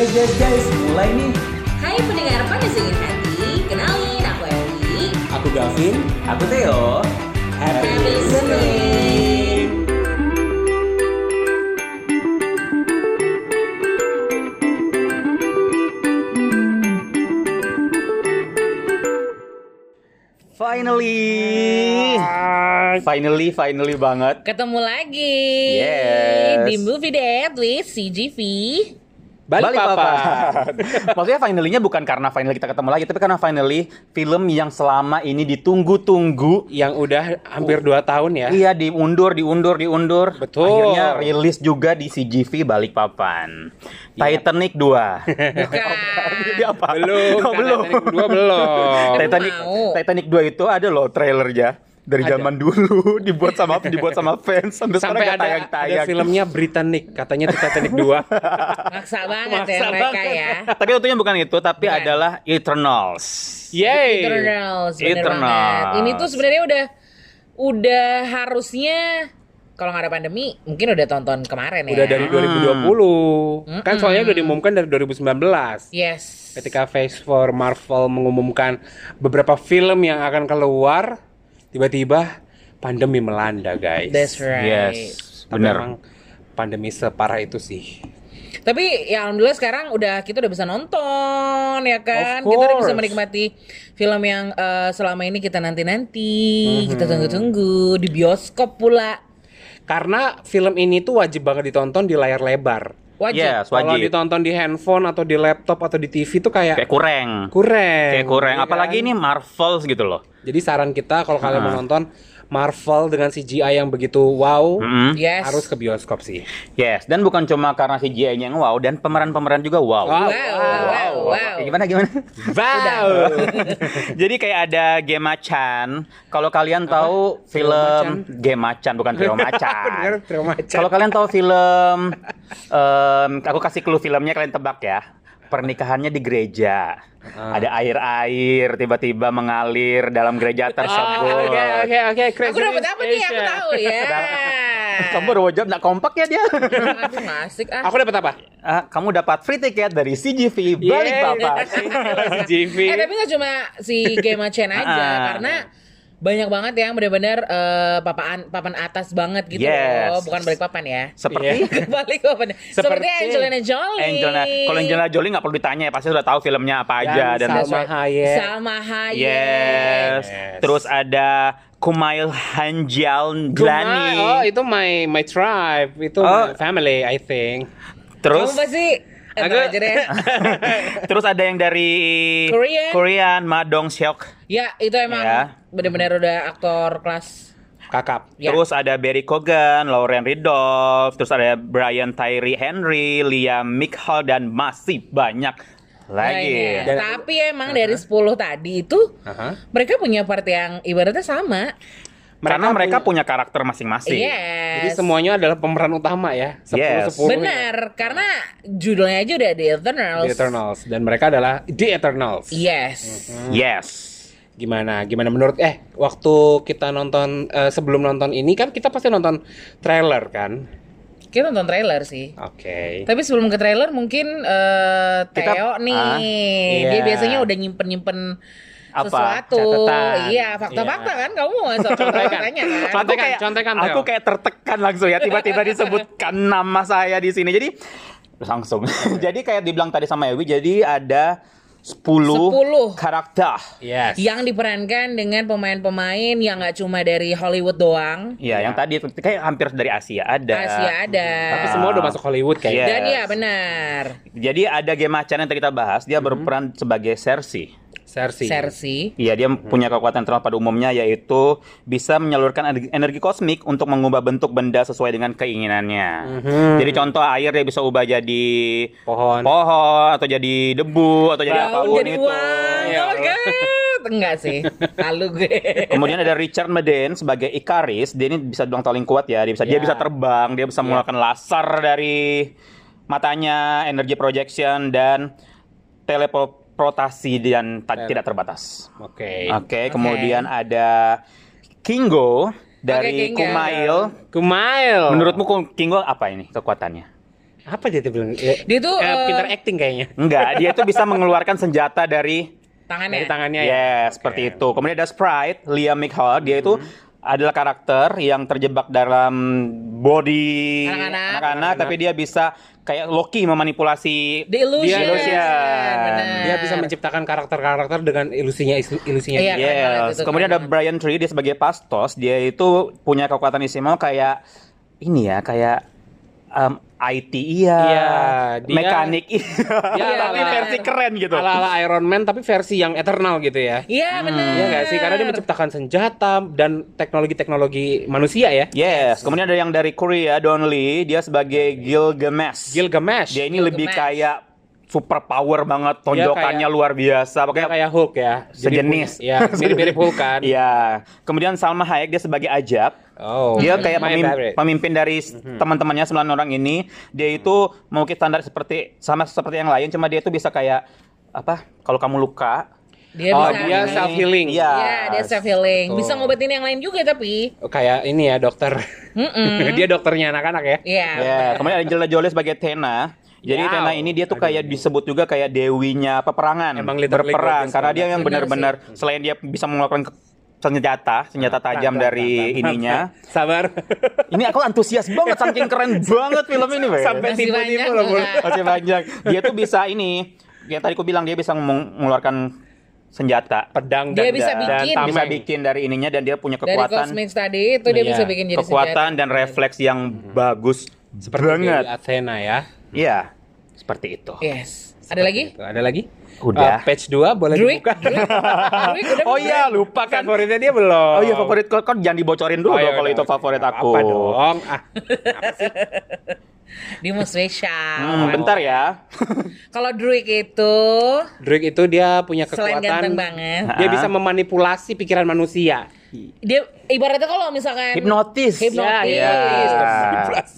Guys, guys, guys, mulai nih. Hai pendengar panas dingin hati, kenalin aku Ewi. Aku Gavin, aku Theo. Happy, Happy listening. Finally, finally, finally banget. Ketemu lagi Yes. di Movie Date with CGV. Balik, Balik Papa. papan. Maksudnya finally-nya bukan karena finally kita ketemu lagi, tapi karena finally film yang selama ini ditunggu-tunggu Yang udah hampir 2 tahun ya. Iya diundur, diundur, diundur. Betul. Akhirnya rilis juga di CGV Balikpapan. Titanic 2. Bukan. Ini apa? Belum. Oh, belum. Titanic 2 belum. Titanic. Titanic 2 itu ada loh trailernya dari Ada. zaman dulu dibuat sama dibuat sama fans sampai, Sampai sekarang ada, tayang ada tayang filmnya Britannic, katanya itu Titanic 2. Maksa banget ya Maksa mereka banget. ya. Tapi utuhnya bukan itu, tapi Bukan. adalah Eternals. Yeay. Eternals, bener Eternals. banget. Ini tuh sebenarnya udah udah harusnya kalau nggak ada pandemi mungkin udah tonton kemarin ya. Udah dari 2020. Kan soalnya udah diumumkan dari 2019. Yes. Ketika Phase 4 Marvel mengumumkan beberapa film yang akan keluar, tiba-tiba pandemi melanda, guys. That's right. Yes, Tapi bener. emang pandemi separah itu sih. Tapi ya alhamdulillah sekarang udah kita udah bisa nonton ya kan. Kita udah bisa menikmati film yang eh, selama ini kita nanti-nanti, Mm-hmm. kita tunggu-tunggu di bioskop pula. Karena film ini tuh wajib banget ditonton di layar lebar. Wajib. Yes, Kalau wajib. ditonton di handphone atau di laptop atau di TV tuh kayak Kayak kurang. kurang. Kayak kurang. ya Apalagi kan? ini Marvel gitu loh. Jadi saran kita kalau kalian mau Ah. nonton Marvel dengan CGI yang begitu wow, Mm-mm. Yes. harus ke bioskop sih. Yes, dan bukan cuma karena CGI-nya yang wow dan pemeran-pemeran juga wow. Wow. Wow, wow, wow. Eh, Gimana gimana? Wow. Jadi kayak ada Game Macan. Kalau kalian tahu film Game Macan bukan Trio Macan. Kalau kalian tahu film em, aku kasih clue filmnya kalian tebak ya. Pernikahannya di gereja. Ah. Ada air-air tiba-tiba mengalir dalam gereja Ah, tersebut. Oke oke oke. Aku dapat apa nih? Aku tahu ya. Kamu baru jawab nggak kompak ya dia. Aku nggak asik ah. Aku dapat apa? Ah, kamu dapat free ticket dari CGV balik papan. CGV. Eh tapi nggak cuma si Game Chain aja karena banyak banget yang benar-benar eh, papan papan atas banget gitu Yes. loh, bukan balik papan ya. Seperti balik papan. Seperti, Seperti Angelina Jolie. Angelina, kalau Angelina Jolie nggak perlu ditanya ya pasti sudah tahu filmnya apa aja Dan dan, Salma Hayek. Salma Hayek. yes. Yes. Terus ada Kumail Hanjal Glani. Oh itu my my tribe, itu Oh. my family I think. Terus Kamu pasti Aku- ntar aja deh. terus ada yang dari Korean. Korean Ma Dong Seok. Ya, itu emang Ya. benar-benar udah aktor kelas Kakap. Ya. Terus ada Barry Cogan, Lauren Ridolph, terus ada Brian Tyree Henry, Liam Mikhal dan masih banyak lagi. lainnya. Dan- Tapi emang dari 10 tadi itu Aha. mereka punya part yang ibaratnya sama. Karena mereka punya- punya karakter masing-masing. Yes. Jadi semuanya adalah pemeran utama ya. 10 Yes. 10 Benar, karena judulnya aja udah The Eternals. The Eternals dan mereka adalah The Eternals. Yes. Yes. Gimana? Gimana menurut eh waktu kita nonton eh, sebelum nonton ini kan kita pasti nonton trailer kan? Kita nonton trailer sih. Oke. Tapi sebelum ke trailer mungkin eh Kita- Theo nih, ah, dia iya. biasanya udah nyimpen-nyimpen Apa? sesuatu. Catatan. Iya, fakta-fakta Iya. kan kamu mau ngasih contoh-contohnya kan. Aku Contekan, kayak, contekan, aku kayak tertekan langsung ya tiba-tiba disebutkan nama saya di sini. Jadi langsung. jadi kayak dibilang tadi sama Ewi, jadi ada 10, 10. karakter. Yes. Yang diperankan dengan pemain-pemain yang nggak cuma dari Hollywood doang. Iya, yang tadi kayak hampir dari Asia ada. Asia ada. Tapi semua udah masuk Hollywood kayaknya. Dan iya benar. Jadi ada game macan yang tadi kita bahas, dia berperan sebagai Cersei. Cersei. Cersei. Iya, dia punya kekuatan internal pada umumnya yaitu bisa menyalurkan energi, energi kosmik untuk mengubah bentuk benda sesuai dengan keinginannya. Jadi contoh air dia bisa ubah jadi Pohon. pohon atau jadi debu atau jadi Bau apa pun jadi itu. uang. Ya Oh, God. Enggak sih. Lalu gue. Kemudian ada Richard Madden sebagai Icaris, dia ini bisa bilang paling kuat ya. Dia bisa dia Ya. bisa terbang, dia bisa mengeluarkan laser dari matanya, energi projection dan teleportasi dan ta- tidak terbatas. Oke. Oke, kemudian ada Kingo dari Kingo. Kumail. Kumail. Menurutmu Kingo apa ini kekuatannya? Apa dia tuh bilang? Ya, Dia tuh, eh, eh, pinter acting kayaknya. Enggak, dia tuh bisa mengeluarkan senjata dari Tangannya. Dari tangannya Ya, ya. seperti itu. Kemudian ada Sprite, Liam McHale, dia itu adalah karakter yang terjebak dalam body Anak-anak. tapi dia bisa kayak Loki memanipulasi The Illusion. Dia illusion. Dia bisa menciptakan karakter-karakter dengan ilusinya ilusinya. Iya. Yes. itu, Kemudian ada. Brian Tree, dia sebagai pastos, dia itu punya kekuatan istimewa kayak ini ya, kayak um, IT iya, Iya, dia- mekanik iya, Dia tapi ala- versi keren gitu. Ala-ala Iron Man tapi versi yang eternal gitu ya. Iya benar. Iya nggak sih? Karena dia menciptakan senjata dan teknologi-teknologi manusia ya. Yes, kemudian ada yang dari Korea, Don Lee, dia sebagai Gilgamesh. Gilgamesh. Dia ini lebih Gilgamesh. kayak super power banget, tonjokannya kayak- luar biasa, pokoknya kayak Hulk ya. Sejenis. punya- Ya, mirip-mirip Hulk kan. Iya. Kemudian Salma Hayek dia sebagai Ajak. Oh. Dia kayak my pemim- favorite. pemimpin dari s- teman-temannya sembilan orang ini. Dia itu mengukir standar seperti sama seperti yang lain, cuma dia itu bisa kayak apa? Kalau kamu luka, Dia Oh, bisa dia self healing. Iya. Iya, dia self healing. Betul. Bisa ngobatin yang lain juga tapi. Kayak ini ya dokter. Dia dokternya anak-anak ya. Iya. Ya, kemudian ada Angelina Jolie sebagai Tena. Jadi Wow. Tena ini dia tuh kayak disebut juga kayak dewinya peperangan, Emang berperang karena dia yang benar-benar selain dia bisa mengeluarkan senjata, senjata tajam dari ininya. Sabar. Ini aku antusias banget saking keren banget film ini, Weh. Sampai banyak loh. masih banyak. Dia tuh bisa ini, yang tadi aku bilang dia bisa meng- mengeluarkan senjata. Pedang Dia dan, bisa dan bikin. tameng. Bisa bikin dari ininya dan dia punya Dari kekuatan cosmic tadi itu dia Iya. bisa bikin jadi kekuatan dan refleks yang bagus Seperti banget. Athena ya. Iya, seperti itu. Yes. Ada lagi? Itu. Ada lagi? Udah. Uh, page 2 boleh Druid. dibuka. Druid. Druid udah Oh iya, lupa kan. Favoritnya dia belum. Oh iya favorit kok kok jangan dibocorin dulu Oh, iya, dong kalau udah, itu oke. favorit aku. Apa dong? Ah, Dia mau spesial. Hmm, bentar ya. Kalau Druid itu Drake itu dia punya selain kekuatan. ganteng banget, Dia bisa memanipulasi pikiran manusia. Dia ibaratnya kalau misalkan Hipnotis. Hipnotis. Ya, ya.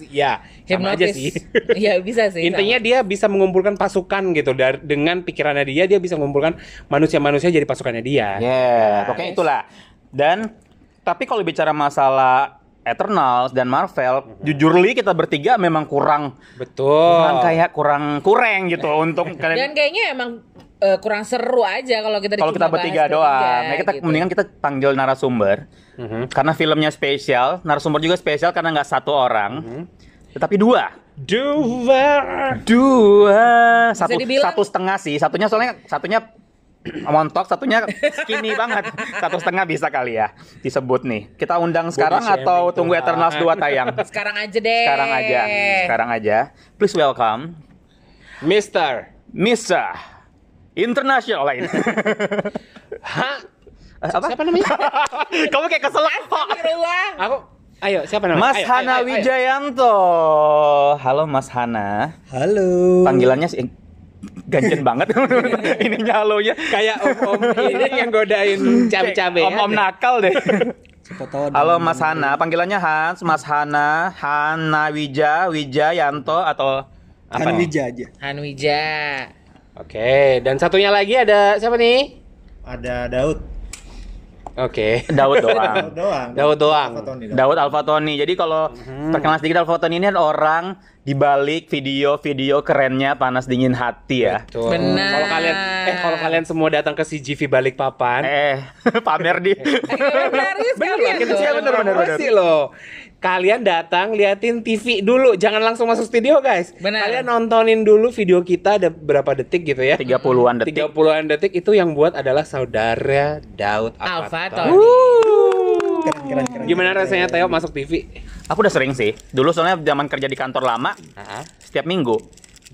Ya, sama aja Hipnotis. sih. Iya bisa sih. Intinya dia bisa mengumpulkan pasukan gitu dari dengan pikirannya dia dia bisa mengumpulkan manusia-manusia jadi pasukannya dia. Ya, pokoknya itulah. Dan tapi kalau bicara masalah Eternals dan Marvel, jujur li kita bertiga memang kurang Betul. kurang kayak kurang kurang gitu untuk Dan kalian kayaknya emang eh, kurang seru aja kalau kita kalau kita bahas bertiga doang. Nah, kita gitu. mendingan kita panggil narasumber. Mhm. Karena filmnya spesial, narasumber juga spesial karena nggak satu orang, Mhm. tetapi dua. Dua. Dua, satu satu setengah sih. Satunya soalnya satunya montok, satunya skinny banget. Satu setengah bisa kali ya disebut nih. Kita undang sekarang atau tuh. tunggu Eternals 2 tayang? Sekarang aja deh. Sekarang aja, sekarang aja. Please welcome Mister. Mr. International lain. Hah? Apa? Siapa namanya? Kamu kayak kesel. Aku Ayo, siapa namanya? Mas Ayo, Hana ayo, ayo, ayo. Wijayanto. Halo Mas Hana. Halo. Panggilannya sih ganjen banget ininya halonya. Kayak om-om ini yang godain cabe-cabe. Om-om nakal deh. Siapa tahu ada Halo Mas Hana, panggilannya Hans, Mas Hana, Hana Wija, Wijayanto atau apa Han nih? Wija aja. Hanwija. Oke, dan satunya lagi ada siapa nih? Ada Daud. Oke. Daud doang. Daud doang. Daud doang. Tony, Daud? Daud Alfatoni. Jadi kalau perkenalan sedikit Alfatoni ini adalah orang di balik video-video kerennya Panas Dingin Hati ya. Betul. Benar. Kalau kalian eh kalau kalian semua datang ke CGV Balikpapan, Eh, pamer di. Benar, iya bener sekalian loh, kita siapa bener, bener, bener. promosi loh. Kalian datang liatin TV dulu, jangan langsung masuk studio guys. Benar. Kalian nontonin dulu video kita ada berapa detik gitu ya. 30-an detik. 30-an detik itu yang buat adalah saudara Daud Alfa Alfaton. Keren, keren, keren. Gimana rasanya. Teo masuk TV? Aku udah sering sih. Dulu soalnya zaman kerja di kantor lama, Hah? setiap minggu.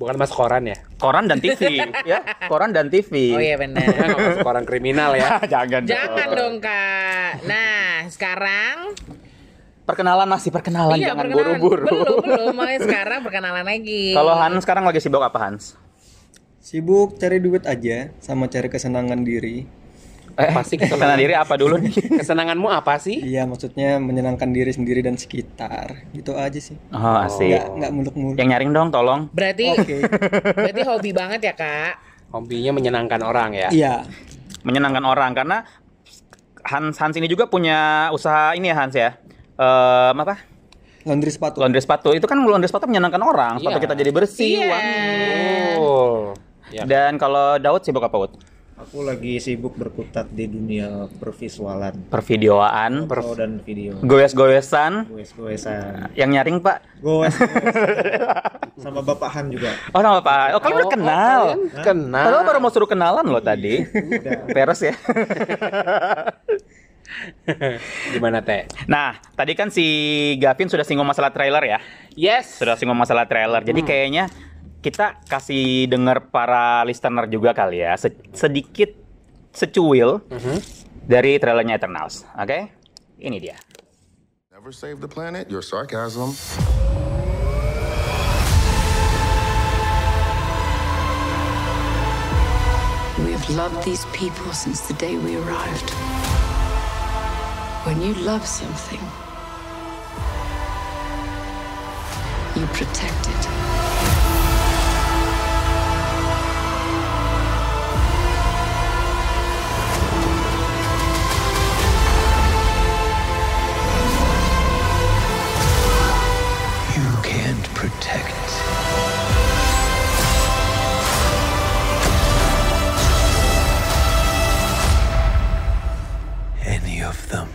Bukan masuk koran ya? Koran dan TV, ya. Koran dan TV. Oh iya benar. Masuk koran kriminal ya. Jangan. Jangan dong kak. Nah sekarang Perkenalan masih perkenalan, iya, jangan buru-buru. Belum belum. Makanya sekarang perkenalan lagi. Kalau Hans sekarang lagi sibuk apa Hans? Sibuk cari duit aja sama cari kesenangan diri. Eh, Pasti kesenangan diri apa dulu nih? Kesenanganmu apa sih? Iya, maksudnya menyenangkan diri sendiri dan sekitar. Gitu aja sih. Oh, asik. Nggak nggak muluk-muluk. Yang nyaring dong, tolong. berarti Oke. berarti hobi banget ya kak. Hobinya menyenangkan orang ya. Iya. Menyenangkan orang karena Hans Hans ini juga punya usaha ini ya Hans ya. Em, apa? laundry sepatu. Laundry sepatu itu kan laundry sepatu menyenangkan orang, sepatu Iya. kita jadi bersih, Iya. wangi. Oh. Ya. Dan kalau Daud sibuk apa, Ud? Aku lagi sibuk berkutat di dunia pervisualan, Pervideoan, foto dan video. goes-goesan, Goes-goesan. yang nyaring, Pak. Goes. Sama Bapak Han juga. Oh, sama Pak. Oh, kalian udah kenal. kalian kenal. Padahal baru mau suruh kenalan loh tadi. Peres ya. Gimana teh? Nah, tadi kan si Gavin sudah singgung masalah trailer ya. Yes. Sudah singgung masalah trailer. Jadi kayaknya kita kasih dengar para listener juga kali ya se- sedikit secuil dari trailernya Eternals. Oke? Ini dia. Never save the planet, your sarcasm. We have loved these people since the day we arrived. When you love something, you protect it. Any of them.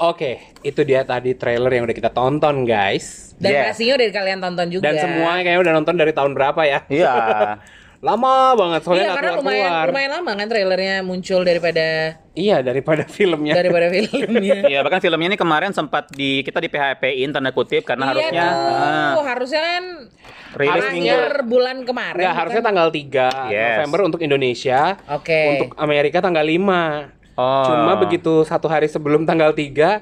Oke, itu dia tadi trailer yang udah kita tonton, guys. Dan Yes. pastinya udah kalian tonton juga. Dan semuanya kayaknya udah nonton dari tahun berapa ya? Iya. Lama banget soalnya Iya karena lumayan keluar-keluar. lumayan lama kan trailernya muncul daripada Iya, daripada filmnya. daripada filmnya. Iya, bahkan filmnya ini kemarin sempat di kita di PHP-in tanda kutip karena iya harusnya tuh, ah, harusnya kan rilis minggu. akhir bulan kemarin. Nggak, harusnya kan? tanggal 3 Yes. November untuk Indonesia. Oke. Untuk Amerika tanggal 5. Oh. Cuma begitu satu hari sebelum tanggal 3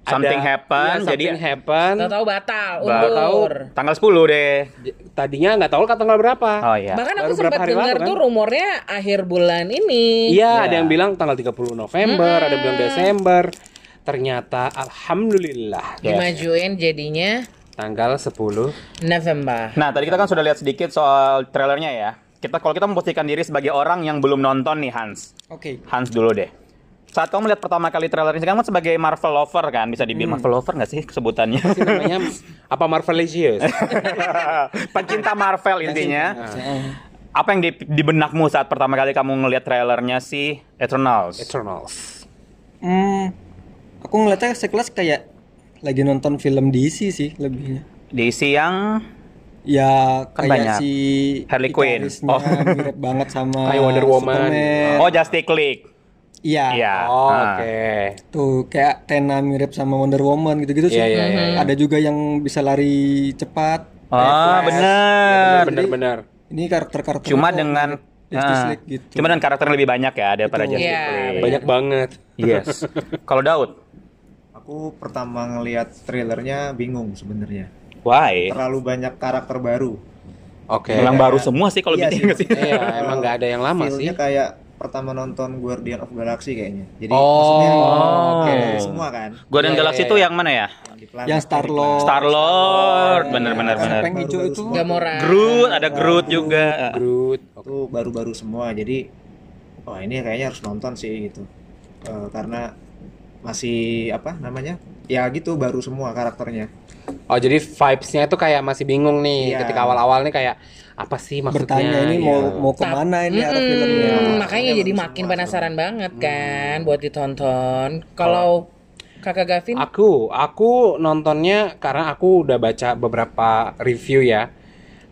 Something happen, iya, jadi- something happen. Tahu-tahu batal, Batal. undur. Tanggal 10 deh. Tadinya nggak tahu kan tanggal berapa. Oh iya. Bahkan aku sempat dengar kan? tuh rumornya akhir bulan ini. Iya, Iya. ada yang bilang tanggal 30 November, ada yang bilang Desember. Ternyata alhamdulillah Yes. Dimajuin jadinya tanggal 10 November. Nah, tadi kita kan sudah lihat sedikit soal trailernya ya. Kita kalau kita memposisikan diri sebagai orang yang belum nonton nih Hans. Oke. Hans dulu deh. Saat kamu melihat pertama kali trailer ini, kamu sebagai Marvel lover kan, bisa dibilang Marvel lover nggak sih sebutannya? Sih namanya apa Marvelicious? Pencinta Marvel intinya. Apa yang di, di benakmu saat pertama kali kamu ngelihat trailernya si Eternals? Eternals. Hmm, aku ngeliatnya sekelas kayak lagi nonton film DC sih lebihnya. DC yang Ya Kan kayak banyak. si Harley Quinn. Oh. mirip banget sama Kayak Wonder Woman. Superman. Oh Justice League. Iya. Iya. Oh, Ah. oke. Tuh kayak Tena mirip sama Wonder Woman gitu-gitu sih. Iya, iya, iya, iya. Ada juga yang bisa lari cepat. Ah, benar. Bener-bener. Ini karakter-karakter Cuma dengan Justice ah, League gitu. Cuma dengan karakter yang lebih banyak ya daripada Betul. Justice Iya, League. Banyak banget. Yes. Kalau Daud, Aku pertama ngelihat trailernya bingung sebenarnya. why? Terlalu banyak karakter baru. Oke. Bilang baru semua sih kalau Iya bikin sih, sih? Iya, emang nggak ada yang lama sih. Kayak pertama nonton Guardian of Galaxy kayaknya. Jadi Oh, maksudnya oke. ada semua kan. Guardian Iya, Galaxy iya, itu iya. yang mana ya? Yang Yang Star-Lord. Star Lord, bener-bener bener. Siapa yang hijau itu? semua. Gamora. Groot, ada Groot juga. Groot. itu baru-baru semua jadi wah ini kayaknya harus nonton sih gitu Eh, karena masih apa namanya ya gitu baru semua karakternya Oh, jadi vibes-nya itu kayak masih bingung nih Iya. ketika awal-awal nih kayak apa sih maksudnya? Bertanya ini mau mau ke mana ini arah filmnya? makanya jadi makin penasaran banget kan buat ditonton. Kalau Kakak Gavin, Aku, aku nontonnya karena aku udah baca beberapa review ya.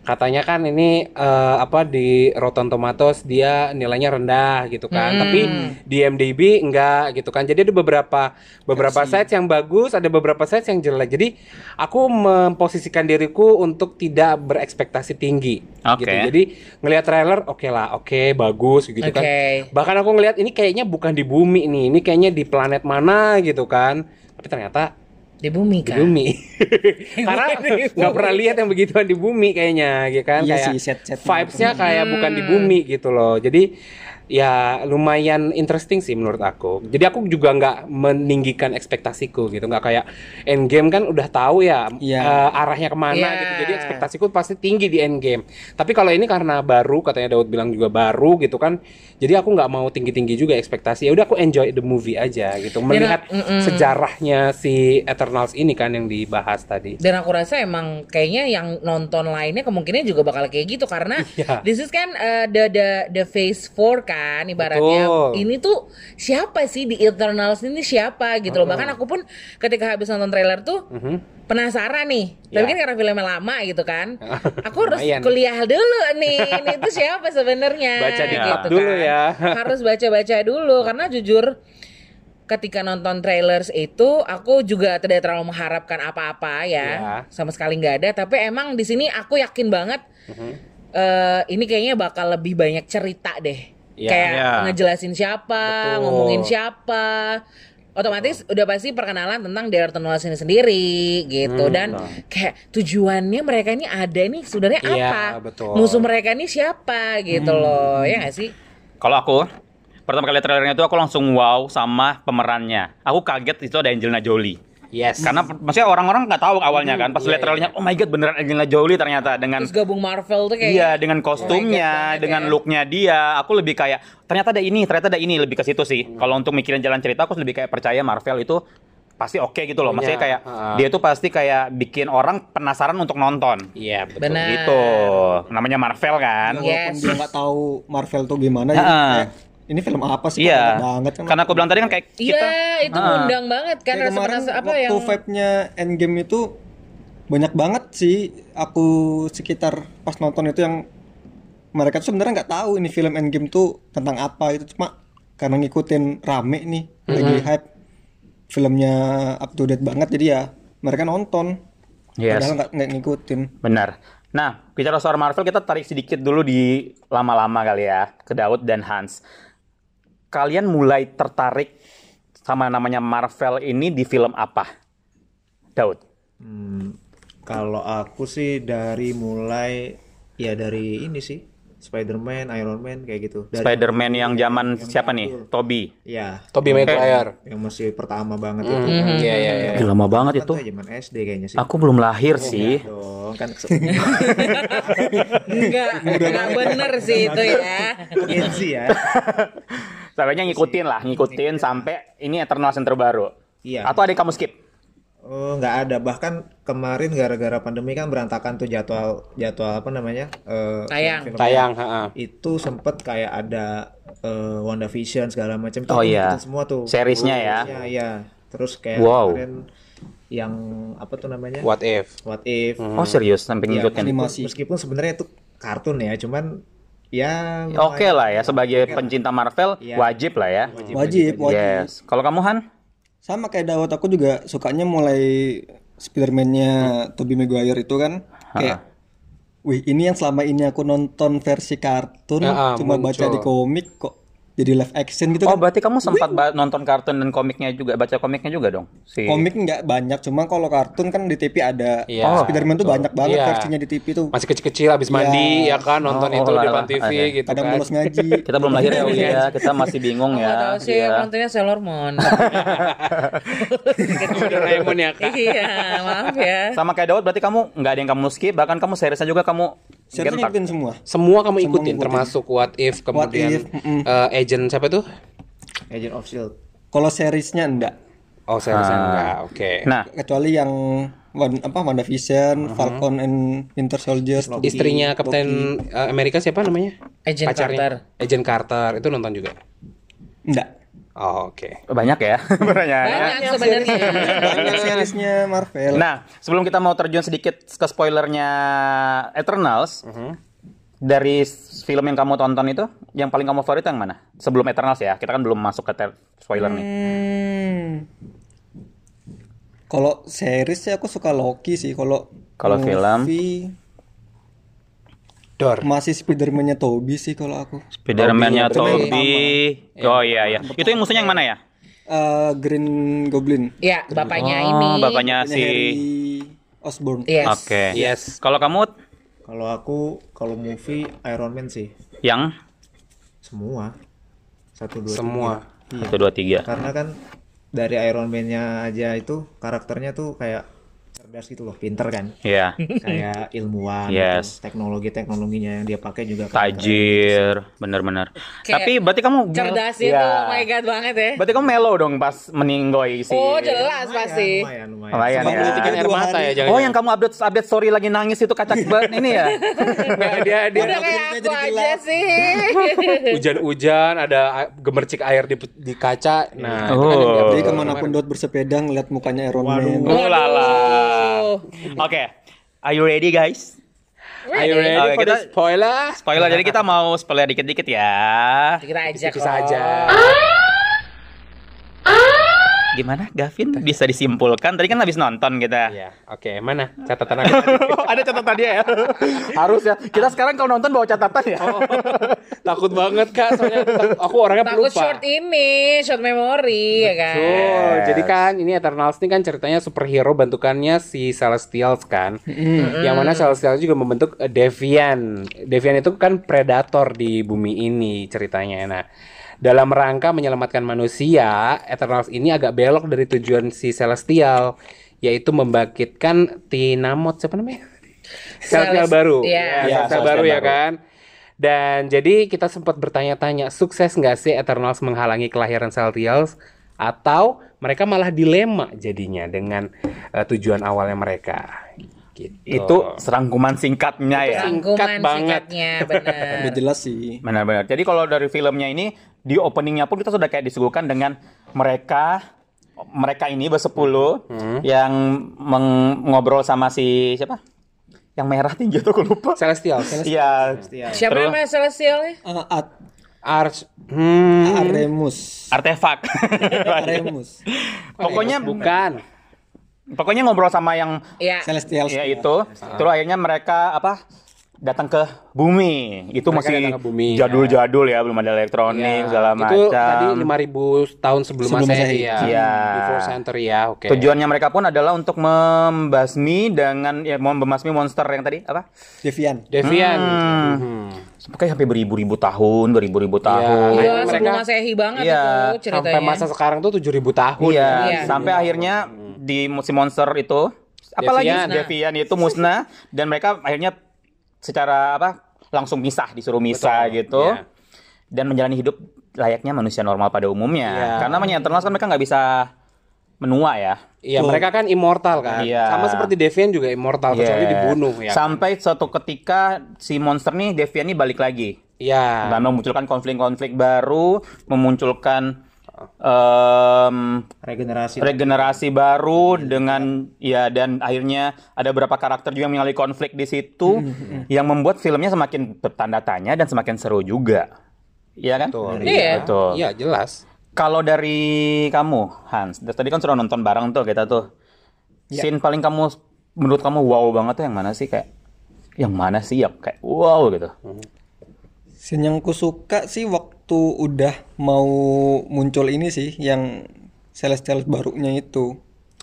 Katanya kan ini eh, apa di Rotten Tomatoes dia nilainya rendah gitu kan. Hmm. Tapi di IMDb enggak gitu kan. Jadi ada beberapa beberapa sites yang bagus, ada beberapa sites yang jelek. Jadi aku memposisikan diriku untuk tidak berekspektasi tinggi Oke. gitu. Jadi ngelihat trailer oke lah, oke bagus gitu kan. Oke. Bahkan aku ngelihat ini kayaknya bukan di bumi nih, ini kayaknya di planet mana gitu kan. Tapi ternyata di bumi di kan. bumi. Karena nggak pernah lihat yang begituan di bumi kayaknya, gitu kan? Iya kayak sih, set-setnya vibes-nya tuh. kayak bukan di bumi gitu loh. Jadi ya lumayan interesting sih menurut aku. Jadi aku juga nggak meninggikan ekspektasiku gitu, nggak kayak Endgame kan udah tahu ya Iya. eh, arahnya ke mana Iya. gitu. Jadi ekspektasiku pasti tinggi di Endgame. Tapi kalau ini karena baru, katanya Daud bilang juga baru gitu kan, jadi aku nggak mau tinggi-tinggi juga ekspektasi. Ya udah aku enjoy the movie aja gitu, melihat mm-mm. sejarahnya si Eternals ini kan yang dibahas tadi. Dan aku rasa emang kayaknya yang nonton lainnya kemungkinan juga bakal kayak gitu karena Iya. this is kan uh, the the the phase 4 kan ibaratnya. Betul. Ini tuh siapa sih di Eternals ini siapa gitu loh. Bahkan aku pun ketika habis nonton trailer tuh Mhm. penasaran nih. Tapi Ya. kan karena filmnya lama gitu kan. Aku harus kuliah dulu nih. Ini tuh siapa sebenarnya? Baca dikit gitu dulu kan. ya. Harus baca-baca dulu karena jujur ketika nonton trailers itu aku juga tidak terlalu mengharapkan apa-apa ya, Ya. sama sekali nggak ada. Tapi emang di sini aku yakin banget Mhm. eh, ini kayaknya bakal lebih banyak cerita deh. Ya. Kayak Ya. ngejelasin siapa, Betul. ngomongin siapa. Otomatis udah pasti perkenalan tentang The Eternals ini sendiri gitu Hmm, dan kayak tujuannya mereka ini ada nih sebenarnya Iya, apa? betul. Musuh mereka ini siapa gitu loh. Ya gak sih? Kalau aku pertama kali trailernya itu aku langsung wow sama pemerannya. Aku kaget itu ada Angelina Jolie. Yes. Karena maksudnya orang-orang nggak tahu awalnya kan. Pas iya, lihat trailernya, oh my god beneran Angelina Jolie ternyata dengan Terus gabung Marvel tuh kayak Iya, dengan kostumnya, banget dengan ya. looknya dia, aku lebih kayak ternyata ada ini, ternyata ada ini, lebih ke situ sih. Kalau untuk mikirin jalan cerita, aku lebih kayak percaya Marvel itu pasti oke gitu loh. Maksudnya Punya, kayak uh. dia tuh pasti kayak bikin orang penasaran untuk nonton. Iya, betul. Benar. Gitu. Namanya Marvel kan. Iya. Walaupun Yes. dia nggak tahu Marvel tuh gimana Ha-ha. ya. kayak, ini film apa sih? Iya. banget kan. Karena aku bilang tadi kan kayak kita Iya, itu Ah. ngundang banget kan Kayak kemarin apa waktu yang vibe-nya Endgame itu banyak banget sih aku sekitar pas nonton itu yang mereka tuh sebenarnya nggak tahu ini film Endgame tuh tentang apa itu cuma karena ngikutin rame nih lagi hype filmnya up to date banget jadi ya mereka nonton Yes. padahal nggak nggak ngikutin Benar. Nah, bicara soal Marvel, kita tarik sedikit dulu di lama-lama kali ya, ke Daud dan Hans. Kalian mulai tertarik sama namanya Marvel ini di film apa? Daud. Hmm, kalau aku sih dari mulai ya dari ini sih Spider-Man, Iron Man kayak gitu. Dari Spider-Man yang zaman siapa nih? Toby. Ya, Tobey Maguire. yang masih pertama banget itu. Mhm, Iya, iya, iya. Ih, lama banget Kan itu. zaman SD kayaknya sih. Aku belum lahir sih. Dong, kan enggak enggak bener sih itu ya. Gen Z ya. Soalnya ngikutin lah, ngikutin sampai ini Eternals yang terbaru. Iya. Atau ada yang kamu skip? Oh, nggak ada. Bahkan kemarin gara-gara pandemi kan berantakan tuh jadwal jadwal apa namanya? eh, Tayang. film-film. Tayang, ha Itu sempet kayak ada eh, WandaVision segala macam itu Oh, iya. semua tuh. Seriesnya ya? Iya. Terus kayak Wow. kemarin yang apa tuh namanya? What if? What if? Oh serius sampai Iya, ngikutin? Animasi. Meskipun sebenarnya itu kartun ya, cuman ya Oke lah ya, sebagai pencinta Marvel Iya. wajib lah ya. wajib wajib Yes. Kalau kamu Han? sama kayak Dawat aku juga sukanya mulai Spider-Man-nya Tobey Maguire itu kan kayak wih ini yang selama ini aku nonton versi kartun ah, cuma muncul. baca di komik kok jadi live action gitu Oh kan berarti kamu sempat ba- nonton kartun dan komiknya juga, baca komiknya juga dong? Si... komik nggak banyak cuma kalau kartun kan di TV ada Iya. Oh, Spider-Man tuh banyak banget Iya. versinya di TV tuh Masih kecil-kecil habis mandi ya kan nonton Oh, itu oh, di lah, depan. TV Oke. gitu kadang kan. bolos ngaji Kita belum lahir ya, ya. Kita masih bingung ya. tahu sih, Iya. aku nontonnya Sailor Moon. Doraemon ya kak. iya, maaf ya. Sama kayak Daud berarti kamu nggak ada yang kamu skip, bahkan kamu seriesnya juga kamu Gentak. ngikutin semua Semua kamu ikutin termasuk What If kemudian If, mm-mm. eh, Agent siapa tuh? Agent of Shield. kalau seriesnya enggak Oh saya Ah. enggak. Oke. Nah, kecuali yang Wan- apa WandaVision, Falcon and Winter Soldier Istrinya Kapten eh, Amerika siapa namanya? Agent Carter. Agent Carter itu nonton juga. enggak Oh, oke. banyak ya pertanyaannya. Banyak sebenarnya. banyak seriesnya Marvel Nah, sebelum kita mau terjun sedikit ke spoilernya Eternals, dari s- film yang kamu tonton itu, yang paling kamu favorit yang mana? Sebelum Eternals ya, kita kan belum masuk ke spoiler nih. Hmm. Kalau series sih aku suka Loki sih. Kalau Kalau film? Dor. masih Spiderman-nya Toby sih kalau aku. Spiderman-nya Toby, Toby. Oh iya iya. Itu yang musuhnya yang mana ya? Eh, Green Goblin. Ya, bapaknya Oh, ini. bapaknya si Harry Osborn. Yes. Oke. Yes. Kalau kamu Kalau aku kalau movie Iron Man sih yang semua. satu dua Semua. tiga. Iya. Satu dua tiga. Karena kan dari Iron Man-nya aja itu karakternya tuh kayak cerdas gitu loh, pinter kan. Iya. Kayak ilmuwan Yes. gitu. Teknologi-teknologinya yang dia pakai juga keren-keren. Tajir, bener-bener. Kayak Tapi berarti kamu Cerdasnya Iya. tuh, oh my god banget ya. Berarti kamu melo dong pas meninggoy si. Oh jelas pasti. Lumayan, lumayan. Lumayan ya. Air mata ya jangan. Oh yang kamu update update story lagi nangis itu kacak banget ini ya? Enggak, dia dia Udah kayak jadi aku aja sih. hujan-hujan ada gemercik air di, di kaca. Nah, itu kan Oh. dia- Jadi ke mana pun Dot bersepeda ngeliat mukanya Iron Man. Oh lala. Waduh. Oke. Are you ready guys? Are you ready Oke, for the kita- spoiler? Spoiler jadi kita mau spoiler dikit-dikit ya. Kita aja kok. aja. Gimana Gavin bisa disimpulkan? Tadi kan habis nonton kita. Iya, oke. Mana catatan aku? tadi? Ada catatan dia ya. Harus ya. Kita sekarang kalau nonton bawa catatan ya. Oh, takut banget kak, soalnya aku orangnya Takut pelupa. short ini, short memory ya kan. Betul. Jadi kan ini Eternals ini kan ceritanya superhero bentukannya si Celestials kan. Yang mana Celestials juga membentuk eh, Deviant. Deviant itu kan predator di bumi ini ceritanya. Nah, dalam rangka menyelamatkan manusia, Eternals ini agak belok dari tujuan si Celestial yaitu membangkitkan Tinamot siapa namanya? Celestial Celest- baru. iya. Ya, Iya, Celestial Celestial baru ya baru. kan. Dan jadi kita sempat bertanya-tanya, sukses nggak sih Eternals menghalangi kelahiran Celestials atau mereka malah dilema jadinya dengan eh, tujuan awalnya mereka? Gitu. Itu serangkuman singkatnya ya. Singkat banget. singkatnya bener. Udah jelas sih. Benar-benar. Jadi kalau dari filmnya ini di openingnya pun kita sudah kayak disuguhkan dengan mereka mereka ini bersepuluh yang meng- ngobrol sama si siapa? Yang merah tinggi tuh aku lupa. Celestial, Iya. Siapa Terus- namanya Celestial ya? Ah, At- Arch, hmm, Aremus. Artefak. Aremus. pokoknya bukan. Pokoknya ngobrol sama yang Iya. Celestial. ya itu. Terus akhirnya mereka apa? datang ke bumi. Itu Mereka masih ke bumi, jadul-jadul ya, belum ada elektronik Ya, segala Itu tadi macam. 5000 tahun sebelum, Sebelum Masehi ya. Iya. Before century ya, oke. Tujuannya mereka pun adalah untuk membasmi dengan ya membasmi monster yang tadi apa? Devian. Deviant. Hmm. Hmm. Kayak sampai beribu-ribu tahun, beribu-ribu tahun. Iya, mereka- sebelum masehi banget Iya, itu ceritanya. Sampai masa sekarang tuh 7000 tahun. Iya, Iya. sampai akhirnya di si monster itu apalagi Devian. Devian itu musnah dan mereka akhirnya secara apa langsung misah disuruh misah Betul, gitu iya. dan menjalani hidup layaknya manusia normal pada umumnya Iya. karena namanya Eternals kan mereka nggak bisa menua ya Iya, mereka kan immortal kan. Iya. Sama seperti Deviant juga immortal kecuali dibunuh ya. sampai suatu ketika si monster nih Devian nih balik lagi Iya. dan memunculkan konflik-konflik baru memunculkan em, regenerasi regenerasi baru dengan ya dan akhirnya ada beberapa karakter juga yang mengalami konflik di situ yang membuat filmnya semakin bertanda tanya dan semakin seru juga. Iya kan? Betul. Iya. Betul. Iya, jelas. Kalau dari kamu, Hans, dari tadi kan sudah nonton bareng tuh kita tuh. Scene paling kamu menurut kamu wow banget tuh yang mana sih kayak yang mana sih ya kayak wow gitu. Scene yang ku suka sih waktu udah mau muncul ini sih yang Celestial barunya itu.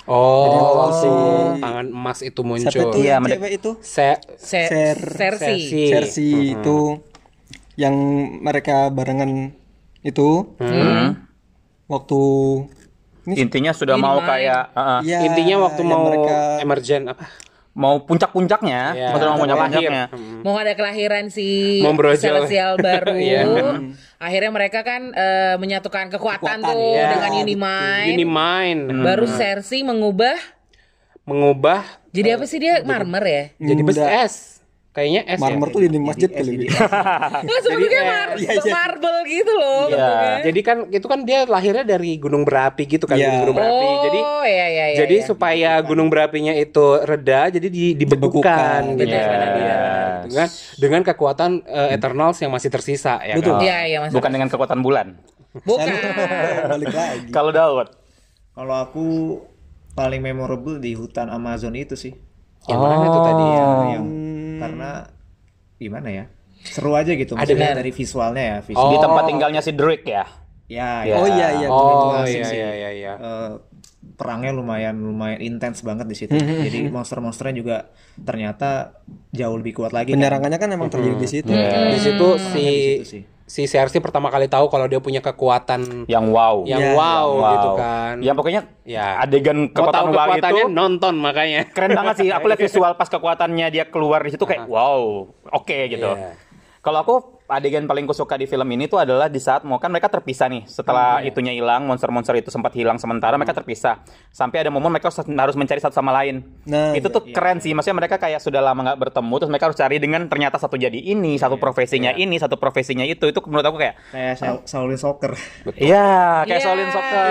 Oh, si- tangan emas itu Siapa muncul. itu Iya, cewek itu? Se- Se- Ser- Sersi. Sersi. Cersei itu yang mereka barengan itu Hmm. waktu ini Intinya sudah mau kayak uh, uh, ya, Intinya waktu yang mau mereka emergen apa? Mau puncak-puncaknya, Iya, maksudnya mau mau puncak-puncaknya. Hmm. Mau ada kelahiran si. Celestial baru. Iya. Akhirnya mereka kan eh, menyatukan kekuatan, Kekuatan, tuh iya, dengan. Unimind. Unimind Baru Cersei mengubah mengubah jadi apa sih dia marmer ya? jadi besi es. Kayaknya es marmer ya. tuh di masjid kali Bi. Nggak sebenarnya mar Iya, iya. marble gitu loh. Iya. bentuknya. Jadi kan itu kan dia lahirnya dari gunung berapi gitu kan, Iya. gunung berapi. Jadi Oh iya iya iya. jadi iya. supaya gunung berapinya itu reda, jadi di, dibekukan Dibekukan. gitu Yes. sama dia. Dengan dengan kekuatan eh, Eternals yang masih tersisa ya Betul. kan? Iya iya mas. Bukan dengan kekuatan bulan. Bukan. balik lagi Kalau Daud, kalau aku paling memorable di hutan Amazon itu sih Yang mana itu tadi ya? Oh. Yang karena gimana ya seru aja gitu Ada maksudnya benar. dari visualnya ya Oh. visual di tempat tinggalnya si Drake ya. ya, Ya. oh iya iya Oh iya sih. iya iya iya. Eh, perangnya lumayan lumayan intens banget di situ Hmm, jadi monster-monsternya juga ternyata jauh lebih kuat lagi kan. penyerangannya kan emang terjadi di situ Di situ si Di situ sih. Si Cersei pertama kali tahu kalau dia punya kekuatan Yang wow. yang Ya, wow, Wow. gitu kan. Ya pokoknya Ya. adegan kekuatan wow itu nonton makanya. keren banget sih. Aku lihat visual pas kekuatannya dia keluar di situ kayak wow, oke gitu. Iya. Kalau aku adegan paling kusuka di film ini tuh adalah di saat mau kan mereka terpisah nih setelah Iya. itunya hilang, monster-monster itu sempat hilang sementara mereka Hmm. terpisah. Sampai ada momen mereka harus mencari satu sama lain. Nah, itu tuh keren sih. Maksudnya mereka kayak sudah lama nggak bertemu terus mereka harus cari dengan ternyata satu jadi ini, Iya. satu profesinya ini, satu profesinya itu. Itu menurut aku kayak Kayak Shaol- Shaolin Soccer. Iya, kayak Iya. Shaolin Soccer.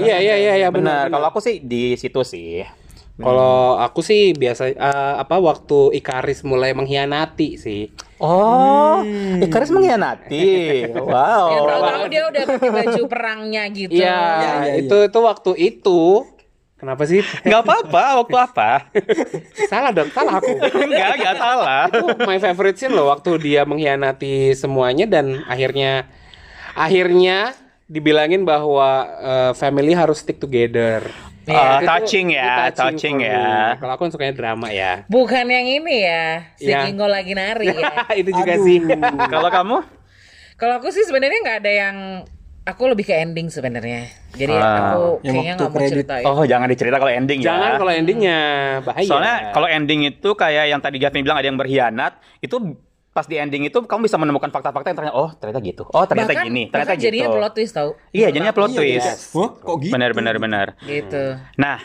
Iya iya iya iya benar. benar. Kalau aku sih di situ sih. Kalau aku sih biasa eh, apa waktu Ikaris mulai mengkhianati sih. Oh, Icarus mengkhianati. Ya Wow. tahu-tahu dia udah pakai baju perangnya gitu. Iya, iya, iya. itu itu waktu itu. Kenapa sih? Nggak apa-apa, waktu apa? salah dong, salah aku. Enggak, nggak salah. itu my favorite scene loh waktu dia mengkhianati semuanya dan akhirnya akhirnya dibilangin bahwa eh, family harus stick together. Ah, Itu- touching itu ya, touching for ya. Kalau aku kan sukanya drama ya. Bukan yang ini ya, si Iya. Kingo lagi nari ya. itu juga sih. Kalau kamu? Kalau aku sih sebenarnya nggak ada yang aku lebih ke ending sebenarnya. Jadi Ah. aku Yang kayaknya nggak mau kredit. ceritain. Oh, jangan dicerita kalau ending ya. Jangan kalau endingnya bahaya. Soalnya kalau ending itu kayak yang tadi Gavin bilang ada yang berkhianat, itu pas di ending itu kamu bisa menemukan fakta-fakta yang ternyata oh ternyata gitu. Oh ternyata bahkan, gini, ternyata bahkan gitu. jadinya plot twist tau. Iya, jadinya plot Iya, twist. iya. Wah, kok gitu? Benar benar benar. Gitu. Nah,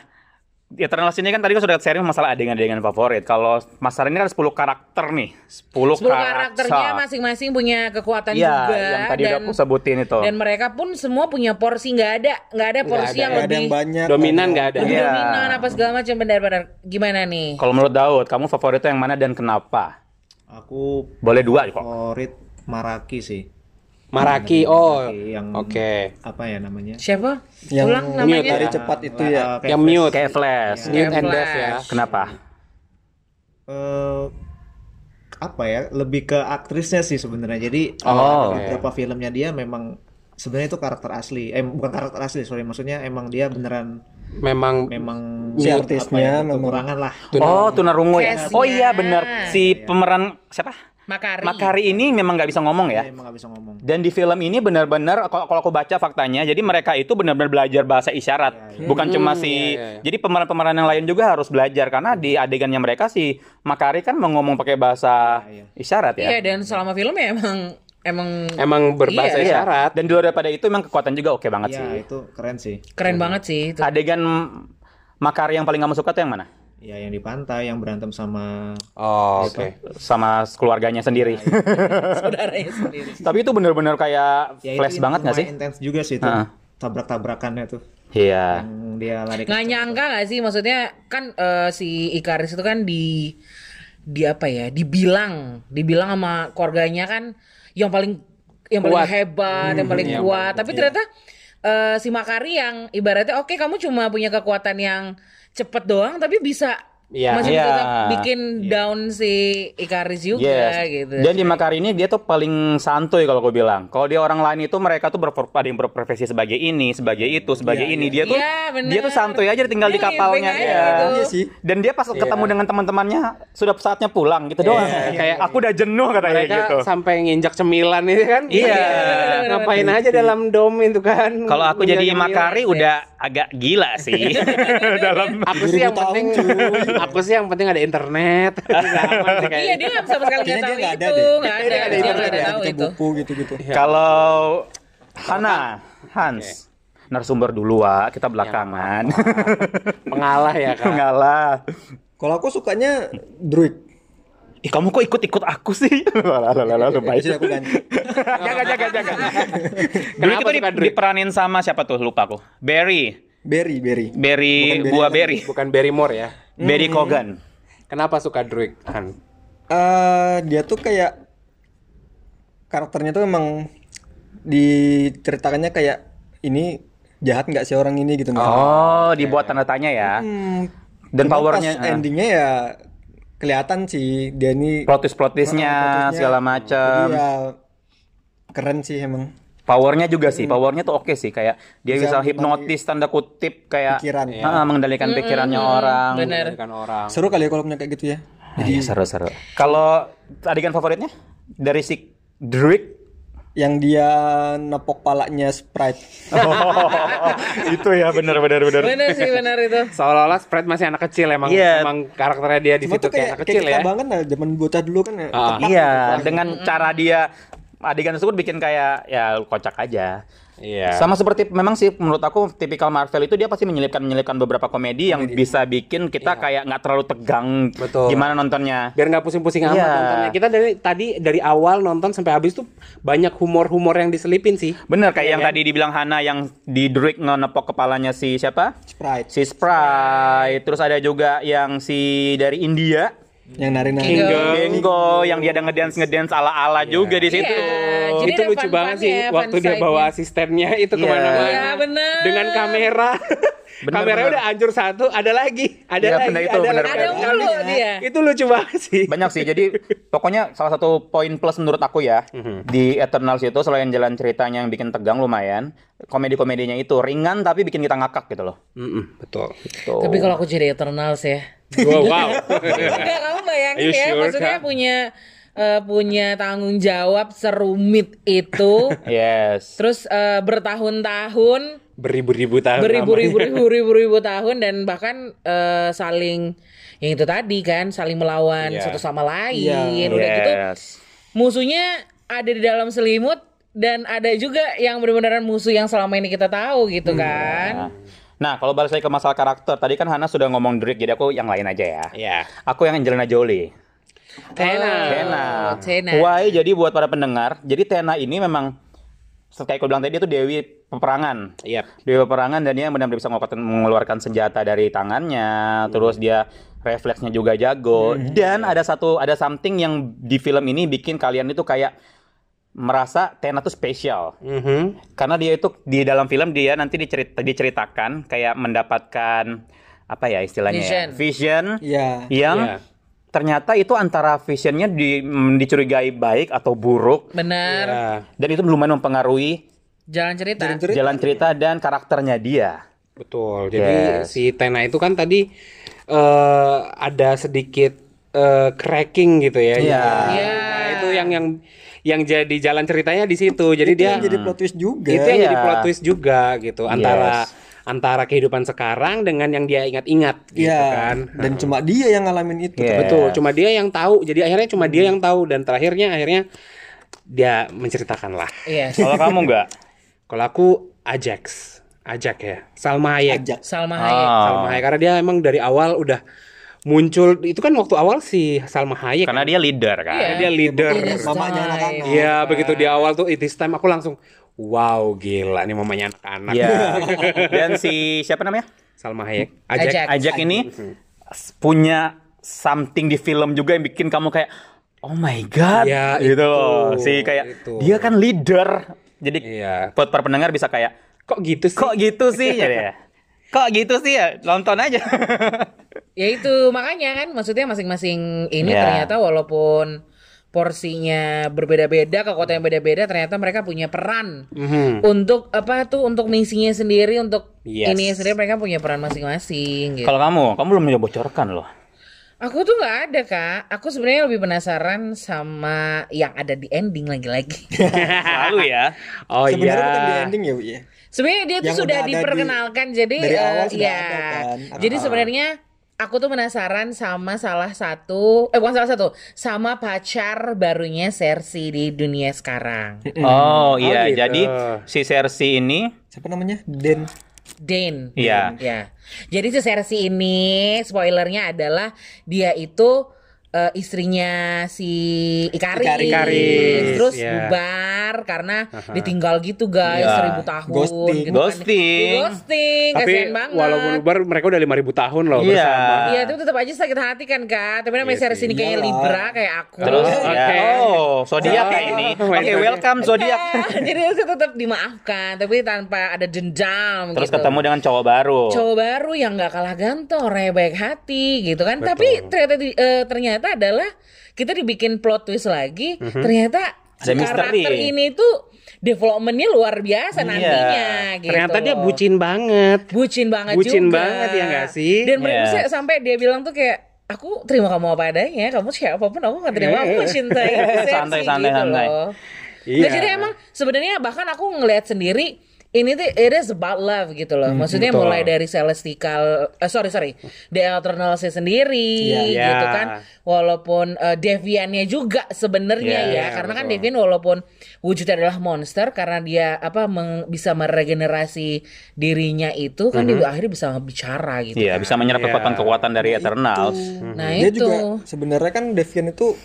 Eternals ini kan tadi kan sudah sharing masalah adegan-adegan favorit. Kalau masalah ini kan 10 karakter nih. 10, 10 karakternya masing-masing punya kekuatan Iya, juga yang tadi udah dan aku sebutin itu. dan mereka pun semua punya porsi nggak ada nggak ada porsi ada, yang ada lebih yang banyak. dominan nggak ada. lebih Iya. dominan apa segala macam benar-benar gimana nih? Kalau menurut Daud, kamu favoritnya yang mana dan kenapa? Aku Boleh dua kok. favorit Maraki sih. Maraki, oh, Maraki yang oke. apa ya namanya? Siapa? Yang Ulang mute namanya. Dari cepat itu ya. Kayak Yang Flash. mute, Kayak Flash. mute Kayak and death ya. Kenapa? eh apa ya lebih ke aktrisnya sih sebenarnya jadi Oh, oke. beberapa filmnya dia memang sebenarnya itu karakter asli eh bukan karakter asli sorry maksudnya emang dia beneran Memang memang Si apa artisnya ya, memang- kekurangan lah Oh, tunarungu ya. Case-nya. Oh iya benar. Si pemeran siapa? Makari. Makari ini memang nggak bisa ngomong ya. Dia emang gak bisa ngomong Dan di film ini benar-benar kalau kalau aku baca faktanya, jadi mereka itu benar-benar belajar bahasa isyarat, bukan cuma si. iya, iya. Jadi pemeran-pemeran yang lain juga harus belajar karena di adegannya mereka si Makari kan mau ngomong pakai bahasa Iya, isyarat ya. Iya dan selama film ya emang emang emang berbahasa Iya, Iya. isyarat. Dan di luar daripada itu memang kekuatan juga oke banget Iya sih. itu keren sih keren banget sih itu. Adegan Makari yang paling kamu suka tuh yang mana? ya yang di pantai yang berantem sama Oh, oke. Sama keluarganya sendiri. saudaranya sendiri. Tapi itu benar-benar kayak ya flash itu banget nggak sih? intens juga sih itu Heeh. tabrak-tabrakannya tuh Iya. yang dia lari Nggak nyangka gak sih maksudnya kan eh, si Ikaris itu kan di di apa ya dibilang dibilang sama keluarganya kan yang paling yang paling Kuat. hebat yang paling yang kuat tapi ternyata eh, si Makari yang ibaratnya oke kamu cuma punya kekuatan yang cepet doang tapi bisa Iya. masih Iya. tetap bikin down si Ikaris juga Yes. gitu Dan di Makari ini dia tuh paling santuy kalau gue bilang. Kalau dia orang lain itu mereka tuh berpro- ada yang berprofesi sebagai ini, sebagai itu, sebagai ini. Dia tuh Iya, bener. dia tuh santuy aja tinggal di Dia kapalnya ngibing aja dia. gitu. Iya sih. Dan dia pas ketemu dengan teman-temannya sudah saatnya pulang gitu doang. Kayak- aku udah jenuh katanya Mereka gitu. sampai nginjak cemilan itu kan. Iya. Ngapain aja dalam dom itu kan. Kalau aku jadi Makari udah agak gila sih dalam aku sih yang 2000 tahun, penting cuy. aku sih yang penting ada internet. Iya dia nggak sama sekali nggak tahu dia nggak ada itu ada Dia ada internet ya, buku gitu-gitu. Kalau Hana, Hans, narasumber dulu Wak. kita belakangan. Pengalah ya kan. Ngalah. Kalau aku sukanya druid. Ih kamu kok ikut-ikut aku sih? Lah lah lah lah lebay. Jadi aku ganti. Jaga jaga jaga. Dulu Kenapa itu di- diperanin sama siapa tuh lupa aku. Berry, Berry, berry. Berry Bukan Berry buah berry. Bukan Barrymore ya. Berry Kogan. Kenapa suka Druid kan? Eh, dia tuh kayak karakternya tuh emang diceritakannya kayak ini jahat nggak sih orang ini gitu? Oh, dibuat tanda tanya ya. Hmm, Dan powernya pas ah. endingnya ya kelihatan sih dia ini plot twist plot twistnya Ah, segala Jadi macam. ya keren sih emang Powernya juga sih, powernya tuh oke sih kayak dia bisa, Bisa hipnotis tanda kutip kayak pikiran. Ah, mengendalikan pikirannya orang. bener Kan orang. Seru kali ya kalau punya kayak gitu ya. Ah, iya, seru-seru. Kalau adegan favoritnya dari si Drake yang dia nepok palanya Sprite. itu ya benar benar benar. Bener sih bener itu. Seolah-olah Sprite masih anak kecil emang Iya. emang karakternya dia di Cuma situ kayak kayak, anak kayak kecil kita ya. banget lah zaman bocah dulu kan ya. Ah. Iya, gitu. dengan cara dia adegan tersebut bikin kayak ya kocak aja. Iya. Sama seperti memang sih menurut aku tipikal Marvel itu dia pasti menyelipkan menyelipkan beberapa komedi yang bisa bikin kita kayak nggak terlalu tegang. Betul. gimana nontonnya. biar nggak pusing-pusing amat Iya. nontonnya. Kita dari tadi dari awal nonton sampai habis tuh banyak humor-humor yang diselipin sih. Bener kayak yang Iya. tadi dibilang Hana yang di Drake ngenepok kepalanya si siapa? Sprite Si Sprite. Terus ada juga yang si dari India. Yang nari-nari. Kingo. Gengo yang dia ada ngedance ngedance ala ala juga di situ. Iya, jadi itu lucu banget sih waktu dia bawa asistennya itu Iya. ke mana-mana Iya, bener. dengan kamera. Bener, Kameranya bener. udah hancur satu, ada lagi, ada Iya, lagi, bener, itu ada bener, lagi. Ada mulu dia. Itu lucu banget sih. Banyak sih. Jadi pokoknya salah satu poin plus menurut aku ya di Eternals itu selain jalan ceritanya yang bikin tegang lumayan, komedi-komedinya itu ringan tapi bikin kita ngakak gitu loh. Mm-mm, betul. Tuh. Tapi kalau aku jadi Eternals ya. Wow, wow. Enggak, kamu bayangin ya, sure, maksudnya Kak? punya eh, punya tanggung jawab serumit itu. Yes. Terus eh, bertahun-tahun, Beribu-ribu tahun. beribu-ribu lamanya. ribu-ribu tahun dan bahkan eh, saling yang itu tadi kan saling melawan Iya. satu sama lain. Iya. Udah gitu Yes. musuhnya ada di dalam selimut dan ada juga yang benar-benar musuh yang selama ini kita tahu gitu kan. Nah, kalau balik lagi ke masalah karakter, tadi kan Hana sudah ngomong Drake, jadi aku yang lain aja ya. Iya. Aku yang Angelina Jolie. Tena. Tena. Oh, Tena. Why? Jadi buat para pendengar, jadi Tena ini memang kayak aku bilang tadi itu dewi peperangan. Iya. Dewi peperangan dan dia benar-benar bisa mengeluarkan, mengeluarkan senjata dari tangannya, terus dia refleksnya juga jago. Dan ada satu ada something yang di film ini bikin kalian itu kayak merasa Tena tuh spesial. Mhm. Karena dia itu di dalam film dia nanti dicerita, diceritakan kayak mendapatkan apa ya istilahnya ya? Vision. Vision Iya. yang Iya. ternyata itu antara visionnya di, mm, dicurigai baik atau buruk Benar. Iya. dan itu lumayan mempengaruhi Jalan cerita. Jalan cerita. jalan cerita dan karakternya dia. Betul. Jadi Yes. si Tena itu kan tadi eh ada sedikit eh, cracking gitu ya. Iya. Iya. Nah, itu yang yang yang jadi jalan ceritanya di situ. Jadi Itu dia yang jadi plot twist juga. itu yang Iya. jadi plot twist juga gitu antara Yes. antara kehidupan sekarang dengan yang dia ingat-ingat gitu Iya. kan. Dan cuma dia yang ngalamin itu. Iya. Betul, cuma dia yang tahu. Jadi akhirnya cuma dia yang tahu dan terakhirnya akhirnya dia menceritakan lah. Iya. Kalau kamu enggak? Kalau aku Ajax, Ajak ya, Salma Hayek. Ajak. Salma Hayek. Ah. Salma Hayek karena dia emang dari awal udah muncul itu kan waktu awal si Salma Hayek Karena dia leader kan. Iya. dia leader. Mamanya anak-anak. Iya, begitu di awal tuh it is time aku langsung wow gila nih mamanya anak-anak. Iya. Dan si siapa namanya? Salma Hayek. Ajak. Ajak. Ajak ini punya something di film juga yang bikin kamu kayak oh my god Iya, gitu itu, loh. Si kayak itu. dia kan leader. Jadi Iya. buat para pendengar bisa kayak Kok gitu sih? kok gitu sih ya. Kok gitu sih ya? Nonton aja. Ya itu makanya kan maksudnya masing-masing ini Iya. ternyata walaupun porsinya berbeda-beda, kekuatan yang beda-beda, ternyata mereka punya peran Mhm. untuk apa tuh untuk misinya sendiri, untuk Yes. ini sendiri mereka punya peran masing-masing. Gitu. Kalau kamu, kamu belum menyobocorkan loh. Aku tuh nggak ada kak. Aku sebenarnya lebih penasaran sama yang ada di ending lagi-lagi. Selalu ya. Oh Sebenarnya iya. bukan di ending ya, Wi, ya. Sebenarnya dia tuh sudah udah ada di- diperkenalkan jadi dari awal sudah ya. ada kan. Jadi Ah. sebenarnya aku tuh penasaran sama salah satu eh bukan salah satu, sama pacar barunya Cersei di dunia sekarang. Oh iya, gitu. jadi si Cersei ini Siapa namanya? Den. Dane. Iya. Ya. Jadi si Cersei ini spoilernya adalah dia itu eh, istrinya si Ikaris. Ikaris. Ikaris, Terus ya. bubar karena ditinggal gitu guys Iya. seribu tahun Ghosting. gitu kan. Ghosting. Di ghosting, Tapi kasihan banget. walaupun ubar mereka udah 5000 tahun loh Iya. bersama. Iya itu tetap aja sakit hati kan kak Tapi namanya Iya Cersei ini kayaknya Iyalah. Libra kayak aku terus Oh, ya. oke. Oh, zodiak ya ini. Oh, Oke, my welcome zodiak. Jadi aku tetap dimaafkan Tapi tanpa ada dendam Terus gitu ketemu dengan cowok baru. cowok baru yang nggak kalah ganteng orangnya baik hati gitu kan tapi ternyata di- eh, ternyata adalah kita dibikin plot twist lagi ternyata Ada misteri. karakter ini tuh developmentnya luar biasa Iya. nantinya gitu Ternyata dia bucin banget. bucin banget Bucin juga banget ya nggak sih? dan Iya. mereka sampai dia bilang tuh kayak aku terima kamu apa adanya kamu siapa pun aku nggak terima aku mencintai Cersei Santai, santai, gitu santai. loh Iya. Jadi emang sebenarnya bahkan aku ngelihat sendiri ini tuh it is about love gitu loh. Maksudnya betul. mulai dari celestial eh, sorry sorry, The Eternals sendiri Iya. gitu Iya. kan. Walaupun eh, Deviannya juga sebenarnya Iya, ya, iya, karena kan betul. Devian walaupun wujudnya adalah monster karena dia apa meng- bisa meregenerasi dirinya itu kan dia akhirnya bisa bicara gitu. Iya, kan. bisa menyerap Iya. kekuatan-kekuatan dari Eternals. Nah dia itu. juga sebenarnya kan Devian itu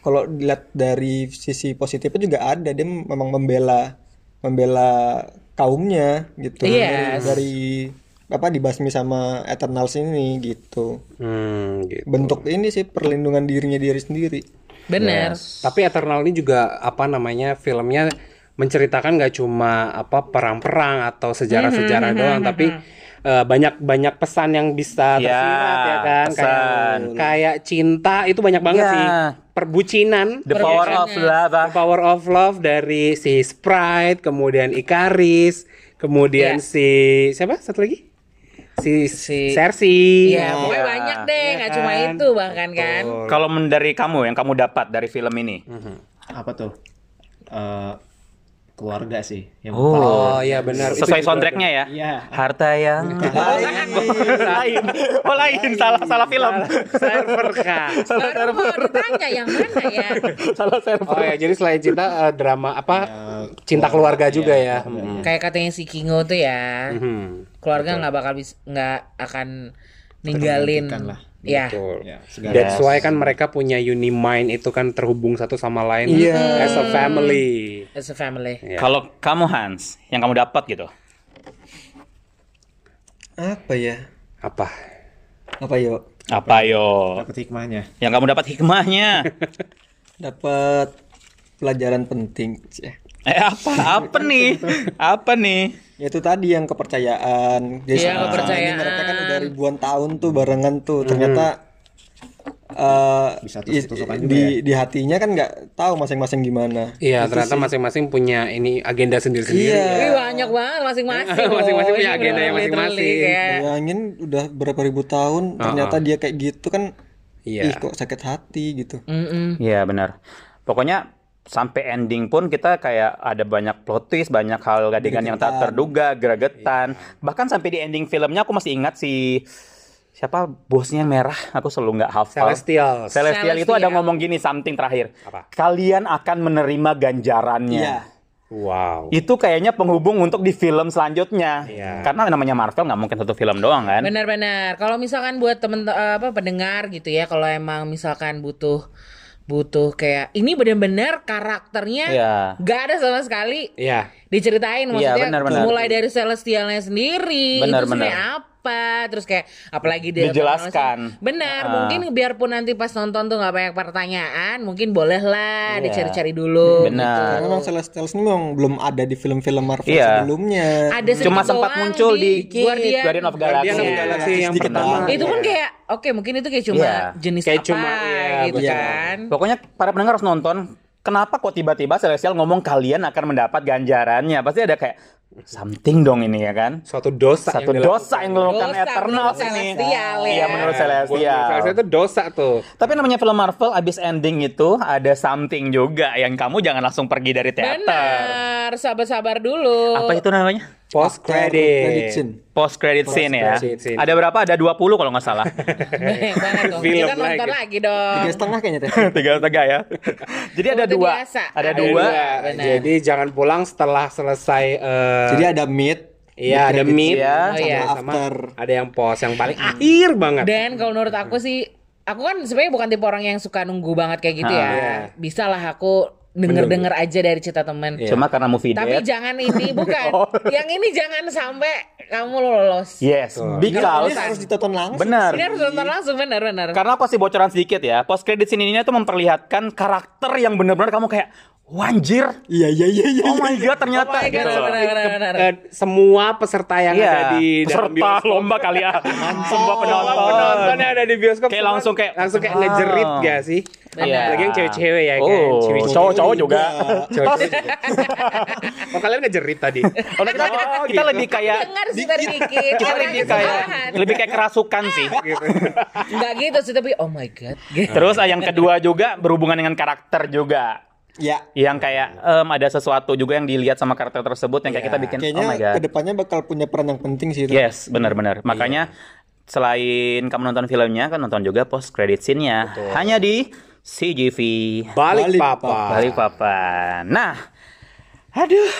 kalau dilihat dari sisi positifnya juga ada dia memang membela membela kaumnya gitu Yes. dari apa dibasmi sama Eternals ini gitu Hmm, gitu. bentuk ini sih perlindungan dirinya diri sendiri Bener. Tapi Eternal ini juga apa namanya filmnya menceritakan nggak cuma apa perang-perang atau sejarah-sejarah doang, tapi eh, banyak-banyak pesan yang bisa Ya, tersirat ya kan, kayak pesan. kayak cinta itu banyak banget Ya. sih, perbucinan, The power Perbedaannya. of love. ah. The Power of Love dari si Sprite, kemudian Ikaris, kemudian Ya. si siapa satu lagi? Si, Si- Cersei. Iya, pokoknya Iya. banyak deh, Iya nggak cuma kan? itu bahkan kan. Kalau dari kamu yang kamu dapat dari film ini. Apa tuh? Eh, keluarga sih. Yang Oh. paling- Oh iya benar. Sesuai soundtracknya ya. Iya. Harta yang lain. Oh lain, salah salah film. server kak. Baru mau ditanya yang mana ya? salah server. Oh ya, jadi selain cinta eh, drama apa? cinta keluarga juga ya. Hmm. Kayak katanya si Kingo tuh ya, Hmm. keluarga nggak bakal bisa nggak akan ninggalin. lah. Ya. Betul. Segala- That's why kan mereka punya unimind itu kan terhubung satu sama lain Iya. as a family. As a family. Ya. Kalau kamu Hans, yang kamu dapat gitu. apa ya Apa? apa yuk Apa yo? Dapat hikmahnya. Yang kamu dapat hikmahnya. dapat pelajaran penting. Eh apa? Apa nih? Apa nih? Ya itu tadi yang kepercayaan. Jadi Iya, selama kepercayaan. ini mereka kan udah ribuan tahun tuh barengan tuh. Ternyata eh, Bisa i- tusuk-tusukan juga di ya. di hatinya kan nggak tahu masing-masing gimana. Iya, ternyata masing-masing punya ini agenda sendiri-sendiri. Iya. Wih banyak banget masing-masing. Masing-masing punya agenda yang masing-masing. kayak- Bayangin udah berapa ribu tahun ternyata dia kayak gitu kan. Iya. Ih kok sakit hati gitu. Iya benar. Pokoknya sampai ending pun kita kayak ada banyak plot twist, banyak hal adegan yang tak terduga, gregetan. Bahkan sampai di ending filmnya aku masih ingat si siapa bosnya yang merah. Aku selalu nggak hafal. Celestials. Celestial itu ada Celestial. ngomong gini something terakhir. Apa? Kalian akan menerima ganjarannya. Iya. Wow. Itu kayaknya penghubung untuk di film selanjutnya. Iya. Karena namanya Marvel nggak mungkin satu film doang kan. Benar-benar. Kalau misalkan buat temen eh, apa pendengar gitu ya, kalau emang misalkan butuh butuh kayak ini benar-benar karakternya Iya. nggak ada sama sekali Iya. diceritain maksudnya Iya, benar, benar. mulai dari celestialnya sendiri Benar, itu sebenarnya benar. Apa terus kayak apalagi dia Dijelaskan. benar Ah. mungkin biarpun nanti pas nonton tuh nggak banyak pertanyaan mungkin boleh lah Iya. dicari-cari dulu Benar. Karena memang Celestials ini memang belum ada di film-film Marvel Iya. sebelumnya. ada Cuma sempat muncul di Guardian, Guardian of Galaxy. Guardian of Galaxy yang Sedikit pertama. itu pun kayak oke mungkin itu kayak cuma Iya. jenis Kayak apa cuma, iya, gitu betul. kan Pokoknya para pendengar harus nonton. Kenapa kok tiba-tiba Celestial ngomong kalian akan mendapat ganjarannya? Pasti ada kayak something dong ini ya kan? Suatu dosa Satu yang dosa yang dilakukan Eternal menurut ini. Celestial ya. Iya menurut Buat Celestial. Celestial itu dosa tuh. Tapi namanya film Marvel abis ending itu ada something juga yang kamu jangan langsung pergi dari teater. benar sabar-sabar dulu Apa itu namanya? Post Credit. Post credit scene ya. scene. Ada berapa? Ada 20 kalau nggak salah. Banyak banget dong. Film Kita nonton lagi. lagi dong. Tiga setengah kayaknya teh. Tiga tiga ya. Jadi ada Seperti dua. biasa. Ada Ada dua. Benar. Jadi jangan pulang setelah selesai eh, Jadi ada mid. Iya, ada mid, ya. Oh, sama iya. sama after. ada yang post yang paling akhir banget. Dan kalau menurut aku sih, aku kan sebenarnya bukan tipe orang yang suka nunggu banget kayak gitu Ah, ya. iya. Bisa lah aku denger-denger aja dari cerita temen. Cuma karena movie Tapi dead. jangan ini bukan. Oh. Yang ini jangan sampai kamu lolos. Yes, Ini because harus ditonton langsung. benar. Ini harus nonton langsung benar-benar. Karena aku kasih bocoran sedikit ya. Post credit scene ini tuh memperlihatkan karakter yang benar-benar kamu kayak wanjir. Iya iya iya iya. Oh my god ternyata Oh my God, gitu. benar-benar. Eh, semua peserta yang Iya, ada di peserta bioskop. lomba kali ya. Semua Semua penonton. penonton yang ada di bioskop Kayak semua langsung kayak, langsung kayak wow. ngejerit gak sih? Iya. Apalagi yang cewek-cewek ya kan. Oh, Cewek-cewek. cowok-cowok juga. Cowok-cowok juga. Oh kalian ngejerit tadi. Oh, kita, kita gitu. lebih kayak Dengar sih sedikit. kita karena lebih kayak lebih kayak kerasukan sih. Enggak gitu sih tapi oh my god. Terus ah, yang kedua juga berhubungan dengan karakter juga. Ya, yang kayak em, ada sesuatu juga yang dilihat sama karakter tersebut yang kayak Iya. kita bikin kayaknya oh my god. ke depannya bakal punya peran yang penting sih itu. Yes, benar-benar. Makanya selain kamu nonton filmnya kan nonton juga post credit scene-nya. Hanya di CGV Balik, Balik, papa. Balik Papan. Nah, aduh.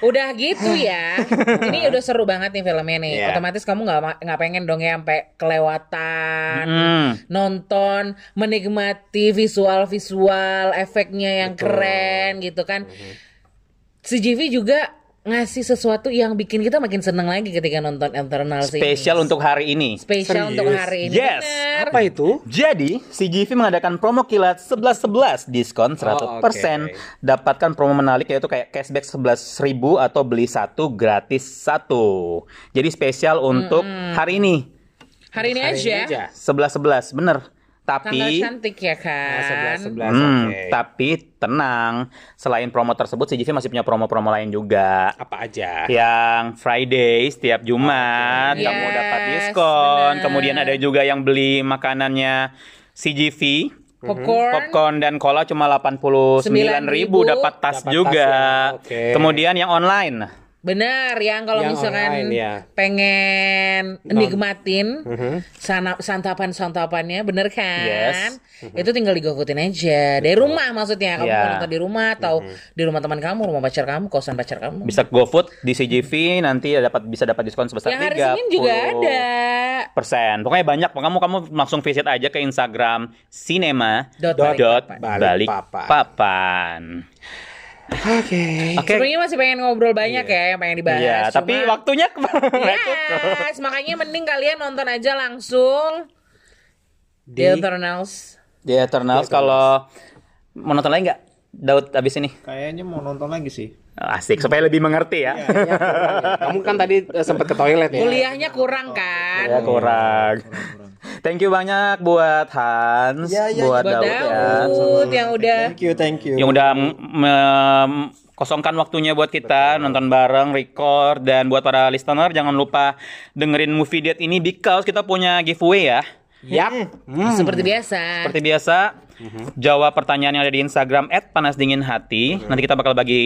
Udah gitu ya. Ini udah seru banget nih filmnya nih. Iya. Otomatis kamu nggak nggak pengen dong ya sampai kelewatan Hmm. nonton, menikmati visual-visual, efeknya yang keren gitu kan. CGV juga ngasih sesuatu yang bikin kita makin seneng lagi ketika nonton Eternal sih. Spesial untuk hari ini. Spesial untuk hari ini. Yes. Bener. Apa itu? Jadi, CGV mengadakan promo kilat 11-11 diskon 100%. Oh, oke. Dapatkan promo menarik yaitu kayak cashback 11.000 atau beli satu gratis satu. Jadi spesial untuk hari ini. Hari ini Hari aja. ini aja. 11-11, bener. Tanggal Tapi cantik ya kan. Nah, 11 11 Hmm, oke. tapi tenang, selain promo tersebut CGV masih punya promo-promo lain juga. Apa aja? Yang Friday setiap Jumat Oke. kamu Yes, dapat diskon. benar. Kemudian ada juga yang beli makanannya CGV, Popcorn. popcorn dan cola cuma 89.000 ribu. dapat tas Dapat tas juga. ya, oke. Kemudian yang online. Benar, yang kalau Yang misalkan online, ya. pengen nikmatin Mhm. sana- santapan-santapannya, bener kan? Yes. Itu tinggal digofotin aja dari rumah maksudnya. Kamu Ya. mau nonton di rumah atau di rumah teman kamu, rumah pacar kamu, kosan pacar kamu. Bisa GoFood di CGV nanti dapat bisa dapat diskon sebesar hari 30 Senin juga ada. persen. Pokoknya banyak. Kamu kamu langsung visit aja ke Instagram cinema Dot dot, Balikpapan. balik Balikpapan. papan. Oke. Oke. Sebenarnya masih pengen ngobrol banyak ya yang pengen dibahas. Iya, cuma- tapi waktunya kemarin. Yes, makanya mending kalian nonton aja langsung Di- The Eternals. The Eternals kalau mau nonton lagi nggak? Daud abis ini Kayaknya mau nonton lagi sih. asik supaya lebih mengerti ya. Kamu kan tadi eh, sempat ke toilet ya? Kuliahnya kurang kan? Ya kurang. Thank you banyak buat Hans, Ya, ya, buat Buat Daud ya. Daud yang udah Thank you, thank you. yang udah kosongkan waktunya buat kita nonton bareng, record dan buat para listener jangan lupa dengerin movie date ini because kita punya giveaway ya. Yap. seperti biasa. Seperti biasa, jawab pertanyaan yang ada di Instagram @panasdinginhati. Nanti kita bakal bagi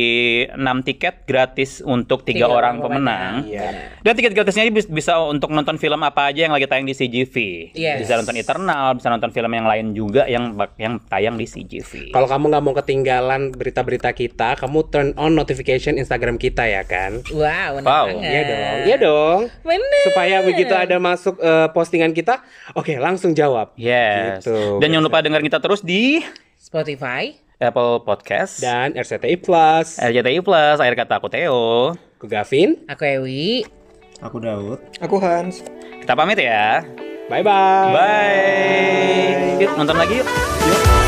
6 tiket gratis untuk tiga orang orang pemenang. Iya. Dan tiket gratisnya ini bis- bisa untuk nonton film apa aja yang lagi tayang di CGV. Yes. Bisa nonton Eternal, bisa nonton film yang lain juga yang yang tayang di CGV. Kalau kamu nggak mau ketinggalan berita-berita kita, kamu turn on notification Instagram kita ya kan? Wow, benar Wow. Iya dong, iya dong. Bener. Supaya begitu ada masuk eh, postingan kita, oke langsung jawab. Yes. Gitu, Dan jangan lupa dengerin kita terus di Spotify. Apple Podcast, Dan RCTI Plus, RCTI Plus, akhir kata aku Theo. ke Gavin, Aku Ewi. Aku Daud. Aku Hans. Kita pamit ya. bye bye. Bye. Yuk nonton lagi yuk. Yuk.